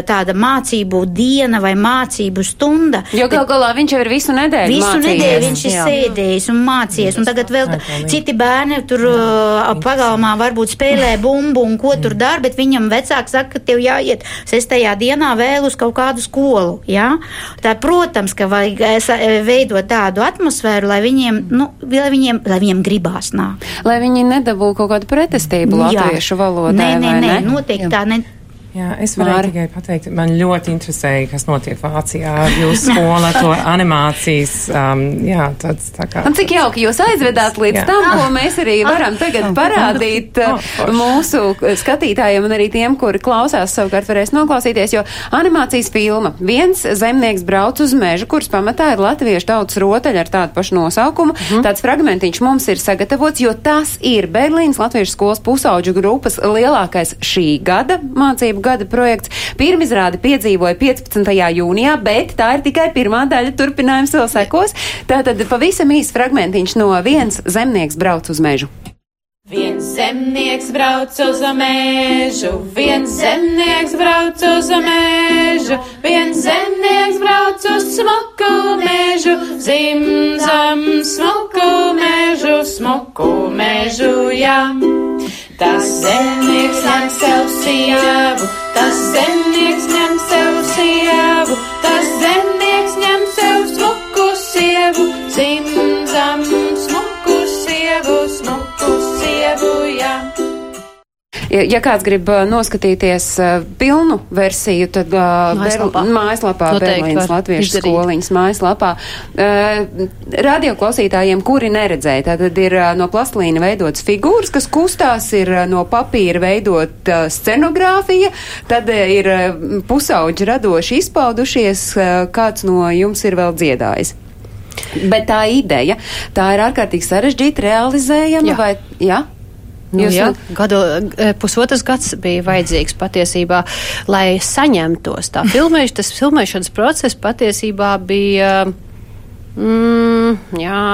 tāda mācību diena vai mācību stunda. Jo gal galā viņš jau ir visu nedēļu. Visu mācījies. nedēļu viņš ir Jā. sēdējis un mācījies, un tagad vēl citi bērni tur uh, pagalmā varbūt spēlē bumbu un ko tur dara, bet viņam vecāks saka, ka tev jāiet sestajā dienā vēl uz kaut kādu skolu. Ja? Tā, protams, ka vajag eh, eh, veidot tādu atmosfēru, lai viņiem, nu, lai viņiem, lai viņiem gribās nākt. Lai viņi nedabū kaut kādu pretestību Jā. latviešu valodā. Nē, nē, nē, ne? noteikti tā ne. Jā, es varēju Māri. tikai pateikt, man ļoti interesēja, kas notiek Vācijā skolu, ar to animācijas. Um, jā, tāds tā kā. Un cik jauki jūs aizvedāt līdz Jā. tam, ko mēs arī varam tagad parādīt Oh, uh, mūsu skatītājiem un arī tiem, kuri klausās, savukārt varēs noklausīties, jo animācijas filma viens zemnieks brauc uz mežu, kuras pamatā ir latviešu tautas rotaļa ar tādu pašu nosaukumu. Mhm. Tāds fragmentiņš mums ir sagatavots, jo tas ir Berlīnas latviešu skolas pusauģu grupas lielākais šī gada mācību gada projekts. Pirmizrāde piedzīvoja 15. jūnijā, bet tā ir tikai pirmā daļa, turpinājums vēl sekos. Tātad pavisam īs fragmentiņš no viens zemnieks brauc uz mežu. Viens zemnieks brauc uz mežu, viens zemnieks brauc uz mežu, viens zemnieks brauc uz smuku mežu, zimzam smuku mežu, smuku mežu, jā. Tas zemnieks ņem sev sievu, tas zemnieks ņem sev sievu, tas zemnieks ņem sev smuku sievu, zimzam smuku sievu, smuku. Ja, kāds grib noskatīties pilnu versiju, tad Mājaslapā. Mājaslapā Berlīnas Latviešu izdarīt. skoliņas mājaslapā. Uh, radioklausītājiem, kuri neredzēja, tad ir no plastlīna veidots figūras, kas kustās, ir no papīra veidot scenogrāfija, tad ir pusauģi radoši izpaudušies, kāds no jums ir vēl dziedājis. Bet tā ideja, tā ir ārkārtīgi sarežģīta, realizējama Jā. vai, jā? Nu, Jūs jā, gadu, e, pusotras gads bija vajadzīgs patiesībā, lai saņemtos. Tā filmēš, tas filmēšanas process patiesībā bija, mm, jā,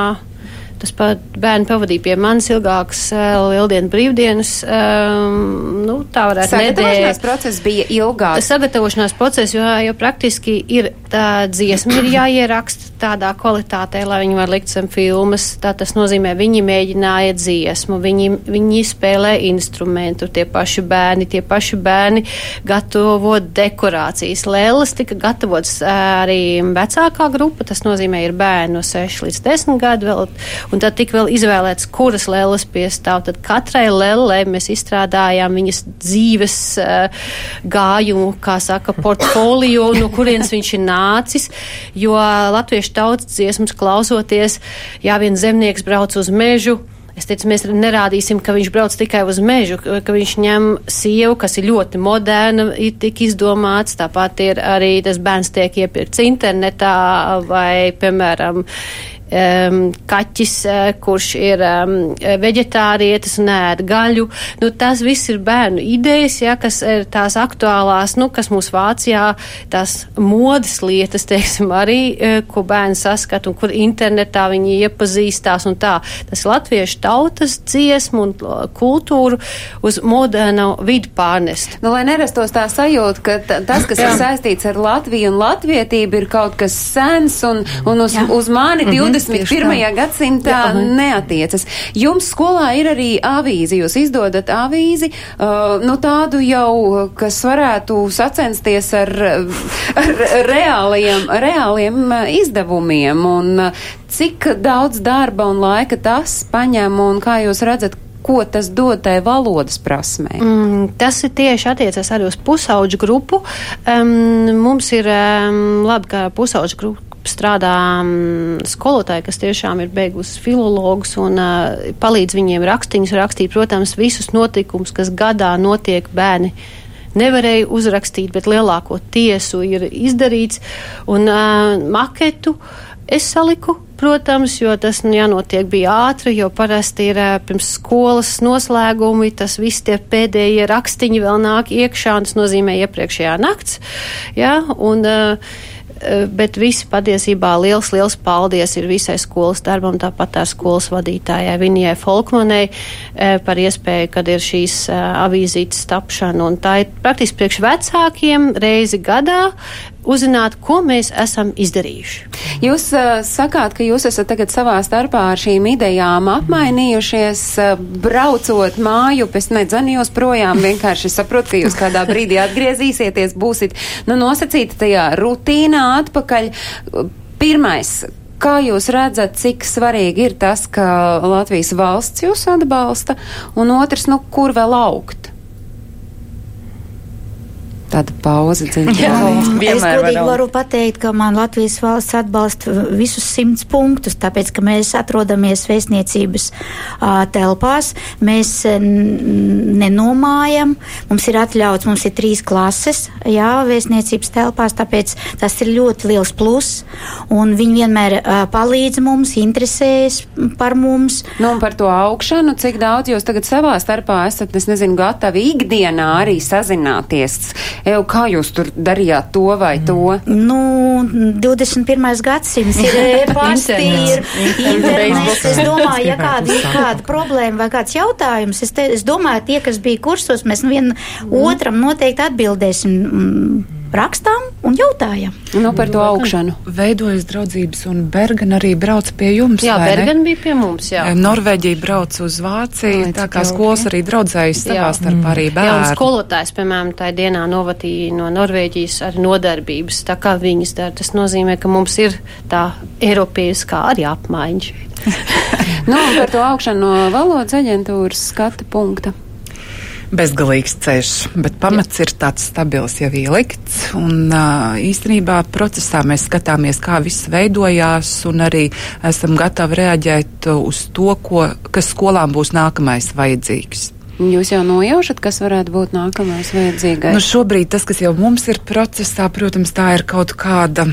tas pat bērni pavadīja pie manis ilgākas uh, lieldienu brīvdienas, um, nu, tā varētu Sagatavošanās nedēļa. process bija ilgāks. Sagatavošanās process, jo, jo praktiski ir tā dziesma ir jāieraksta tādā kvalitātē, lai viņi var likt zem filmas. Tā tas nozīmē, viņi mēģināja dziesmu, viņi, viņi spēlē instrumentu, tie paši bērni, tie paši bērni gatavo dekorācijas. Lēlas tika gatavots ā, arī vecākā grupa, tas nozīmē, ir bērni no 6 līdz 10 gadu vēl, un tad tika vēl izvēlēts, kuras lēlas piestāv. Tad katrai lēlai mēs izstrādājām viņas dzīves uh, gājumu, kā saka, portfolio, no kurienes viņš ir nācis, jo latviešu tautas dziesmas klausoties, jā, viens zemnieks brauc uz mežu, Es teicu, mēs nerādīsim, ka viņš brauc tikai uz mežu, ka viņš ņem sievu, kas ir ļoti moderna, ir tik izdomāts. Tāpat ir arī tas bērns tiek iepirkts internetā vai, piemēram, um, kaķis, e, kurš ir um, veģetārietis un ēd gaļu. Nu, tas viss ir bērnu idejas, ja, kas ir tās aktuālās, nu, kas mūs Vācijā, tās modas lietas, teiksim, arī, e, ko bērni saskat un kur internetā viņi iepazīstās un tā. Tas latviešu tautas dziesmu un e, kultūru uz modernu vidu pārnest. Nu, lai nerastos tā sajūta, ka tas, kas Jā. ir saistīts ar Latviju un latvietību, ir kaut kas sens un, un uz, Jā. uz mani 20. Mm -hmm. 21. gadsimtā Jā, aha. neatiecas. Jums skolā ir arī avīzi, jūs izdodat avīzi, uh, nu tādu jau, kas varētu sacensties ar, ar reāliem, reāliem uh, izdevumiem, un uh, cik daudz darba un laika tas paņem, un kā jūs redzat, ko tas dod tai valodas prasmē? Mm, tas ir tieši attiecas arī uz pusauģu grupu. Um, mums ir um, labi, ka pusauģu grupa strādā um, skolotāji, kas tiešām ir beigusi filologus un uh, palīdz viņiem rakstiņus rakstīt, protams, visus notikumus, kas gadā notiek bērni. Nevarēja uzrakstīt, bet lielāko tiesu ir izdarīts. Un uh, maketu Es saliku, protams, jo tas nu, jānotiek bija ātri, jo parasti ir ā, pirms skolas noslēgumi, tas viss tie pēdējie rakstiņi vēl nāk iekšā, un tas nozīmē iepriekšējā nakts. Jā, un, uh, Bet visi patiesībā liels, liels paldies ir visai skolas darbam, tāpat ar skolas vadītājai Vinijai Folkmanai par iespēju, kad ir šīs avīzītes tapšana. Un tā ir praktiski priekš vecākiem reizi gadā uzzināt, ko mēs esam izdarījuši. Jūs uh, sakāt, ka jūs esat tagad savā starpā ar šīm idejām apmainījušies, uh, braucot māju, pēc nedzani jūs projām, vienkārši saprotu, ka jūs kādā brīdī atgriezīsieties, būsit, nu, nosacīti tajā rutīnā atpakaļ. Pirmais, Kā jūs redzat, cik svarīgi ir tas, ka Latvijas valsts jūs atbalsta, un otrs, nu, kur vēl augt? Tāda pauze dziļā. Es godīgi varu pateikt, ka man Latvijas valsts atbalsta visus simts punktus, tāpēc, ka mēs atrodamies vēstniecības uh, telpās, mēs nenomājam, mums ir atļauts, mums ir trīs klases, jā, vēstniecības telpās, tāpēc tas ir ļoti liels plus, un viņi vienmēr uh, palīdz mums, interesējas par mums. Nu, un par to augšanu, cik daudz jūs tagad savā starpā esat, es nezinu, gatavi ikdienā arī sazināties Eju, kā jūs tur darījāt to vai to? Nu, 21. gadsimts ir (laughs) e-pasti, ir internets. Es domāju, ja kāda ir kāda problēma vai kāds jautājums, es, te, es domāju, tie, kas bija kursos, mēs vienam otram noteikti atbildēsim. Mm, rakstām un jautājam. Nu, par to augšanu. Veidojas draudzības, un Bergen arī brauc pie jums. Jā, Bergen bija pie mums, jā. Norvēģija brauc uz Vāciju, Ai, tā kā skolas arī draudzējas savā starpā arī bērni. Jā, un skolotājs, piemēram, tā dienā novatīja no Norvēģijas ar nodarbības, tā kā viņas dara. Tas nozīmē, ka mums ir tā Eiropieska arī apmaiņa (laughs) (laughs) nu, par to augšanu no valodas aģentūras skata punkta bezgalīgs ceļš, bet pamats ir tāds stabils jau ielikts. Un īstenībā procesā mēs skatāmies, kā viss veidojās, un arī esam gatavi reaģēt uz to, ko, kas skolām būs nākamais vajadzīgs. Jūs jau nojaušat, kas varētu būt nākamais vajadzīgais? Nu, šobrīd tas, kas jau mums ir procesā, protams, tā ir kaut kāda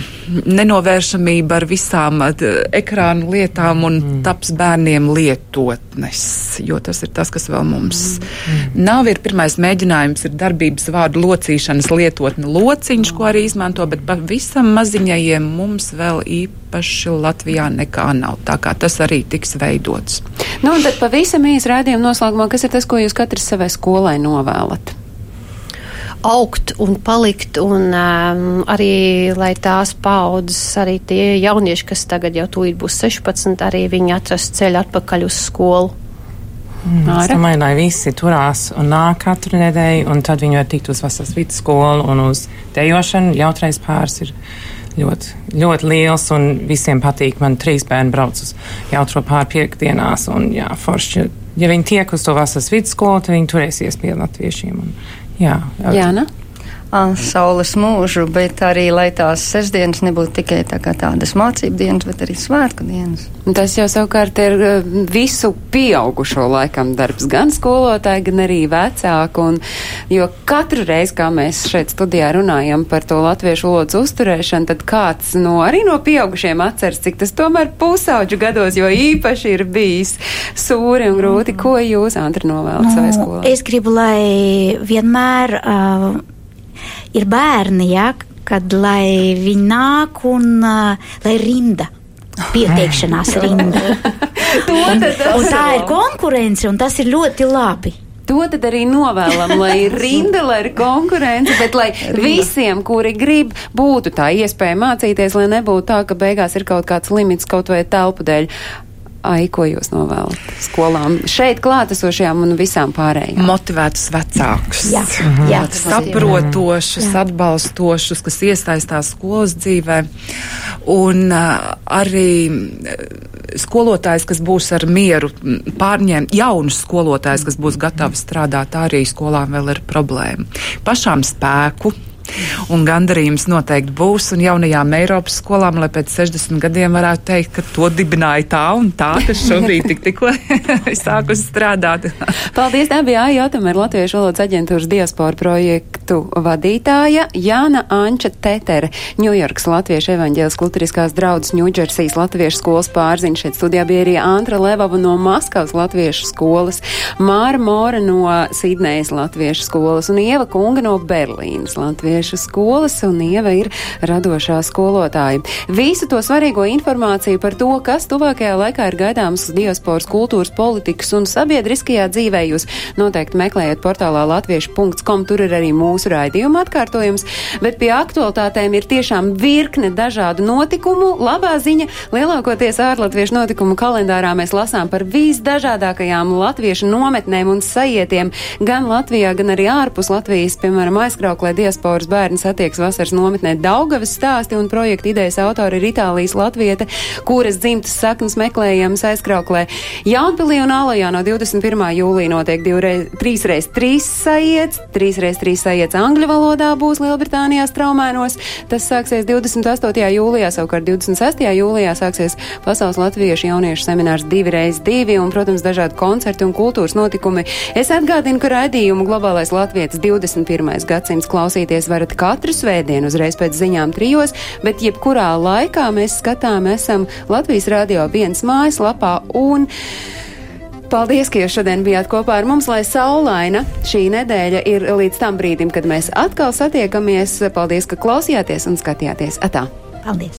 nenovēršamība ar visām ekrānu lietām un mm. taps bērniem lietotnes, jo tas ir tas, kas vēl mums mm. nav. Ir pirmais mēģinājums, ir darbības vārdu locīšanas lietotne lociņš, mm. ko arī izmanto, bet pavisam maziņajiem mums vēl īpaši Latvijā nekā nav. Tā kā tas arī tiks veidots. Nu, un tad pavisam īsi rādījuma noslēgumā, kas ir tas, ko jūs katrs savai skolai novēlat? augt un palikt, un um, arī, lai tās paudzes, arī tie jaunieši, kas tagad jau tūlīt būs 16, arī viņi atrast ceļu atpakaļ uz skolu. Mm, es domāju, lai visi turās un nāk katru nedēļu, un tad viņi var tikt uz vasaras vidusskolu un uz dejošanu. Jautrais pāris ir ļoti, ļoti liels un visiem patīk. Man trīs bērni brauc uz jautro pāri piekdienās, un jā, forši ja viņi tiek uz to vasaras vidusskolu, tad viņi turēsies pie latviešiem. Un, jā, jā, ne? Saules mūžu, bet arī, lai tās sestdienas nebūtu tikai tā tādas mācību dienas, bet arī svētku dienas. Tas jau savukārt ir visu pieaugušo laikam darbs, gan skolotāji, gan arī vecāku, un, jo katru reizi, kā mēs šeit studijā runājam par to latviešu valodas uzturēšanu, tad kāds no arī no pieaugušiem atceras, cik tas tomēr pusauģu gados, jo īpaši ir bijis sūri un grūti. Ko jūs, Antra, novēlat nu, savai skolai? Es gribu, lai vienmēr. Uh, ir bērni, ja, kad lai viņi nāk un uh, lai rinda. Pieteikšanās rinda. (laughs) un, un tā ir konkurence, un tas ir ļoti labi. To tad arī novēlam, lai ir rinda, lai ir konkurence, bet lai (laughs) visiem, kuri grib, būtu tā iespēja mācīties, lai nebūtu tā, ka beigās ir kaut kāds limits kaut vai telpu dēļ. Ai, ko jūs novēlat skolām? Šeit klātesošajām un visām pārējām. Motivētus vecākus. Jā, mhm. jā. Saprotošus, jā. atbalstošus, kas iesaistās skolas dzīvē. Un uh, arī skolotājs, kas būs ar mieru pārņemt, jaunus skolotājs, kas būs gatavi strādāt, arī skolām vēl ir problēma. Pašām spēku Un gandarījums noteikti būs, un jaunajām Eiropas skolām, lai pēc 60 gadiem varētu teikt, ka to dibināja tā un tā, kas šobrīd tik tikko (laughs) sākus strādāt. Paldies, tā bija Aija Otamēr, Latviešu valodas aģentūras diasporu projektu vadītāja Jāna Anča Tetere, Ņujorkas Latviešu evaņģēlas kulturiskās draudzes Ņūdžersijas Latviešu skolas pārziņš. Šeit studijā bija arī Antra Levava no Maskavas Latviešu skolas, Māra Mora no Sidnejas Latviešu skolas un Ieva Kunga no Berlīnas Latviešu skolas, un Ieva ir radošā skolotāja. Visu to svarīgo informāciju par to, kas tuvākajā laikā ir gaidāms diasporas kultūras politikas un sabiedriskajā dzīvē, jūs noteikti meklējiet portālā latviešu.com, tur ir arī mūsu raidījuma atkārtojums, bet pie aktualitātēm ir tiešām virkne dažādu notikumu. Labā ziņa - lielākoties ārlatviešu notikumu kalendārā mēs lasām par visdažādākajām latviešu nometnēm un sajietiem gan Latvijā, gan arī ārpus Latvijas, piemēram, aizkrauklē diasporas bērni satieks vasaras nometnē Daugavas stāsti un projekta idejas autori ir Itālijas latvieta, kuras dzimtas saknes meklējams aizkrauklē Jaunpilī un Alajā no 21. jūlija notiek divreiz, trīsreiz trīs sajiets, trīsreiz trīs sajiets angļu valodā būs Lielbritānijā straumēnos. Tas sāksies 28. jūlijā, savukārt 26. jūlijā sāksies Pasaules latviešu jauniešu seminārs 2x2 un, protams, dažādi koncerti un kultūras notikumi. Es atgādinu, ka raidījumu Globālais Latvijas 21. gadsimts klausīties varat katru svētdienu uzreiz pēc ziņām trijos, bet jebkurā laikā mēs skatām esam Latvijas radio viens mājaslapā un Paldies, ka jūs šodien bijāt kopā ar mums, lai saulaina šī nedēļa ir līdz tam brīdim, kad mēs atkal satiekamies. Paldies, ka klausījāties un skatījāties. Atā! Paldies!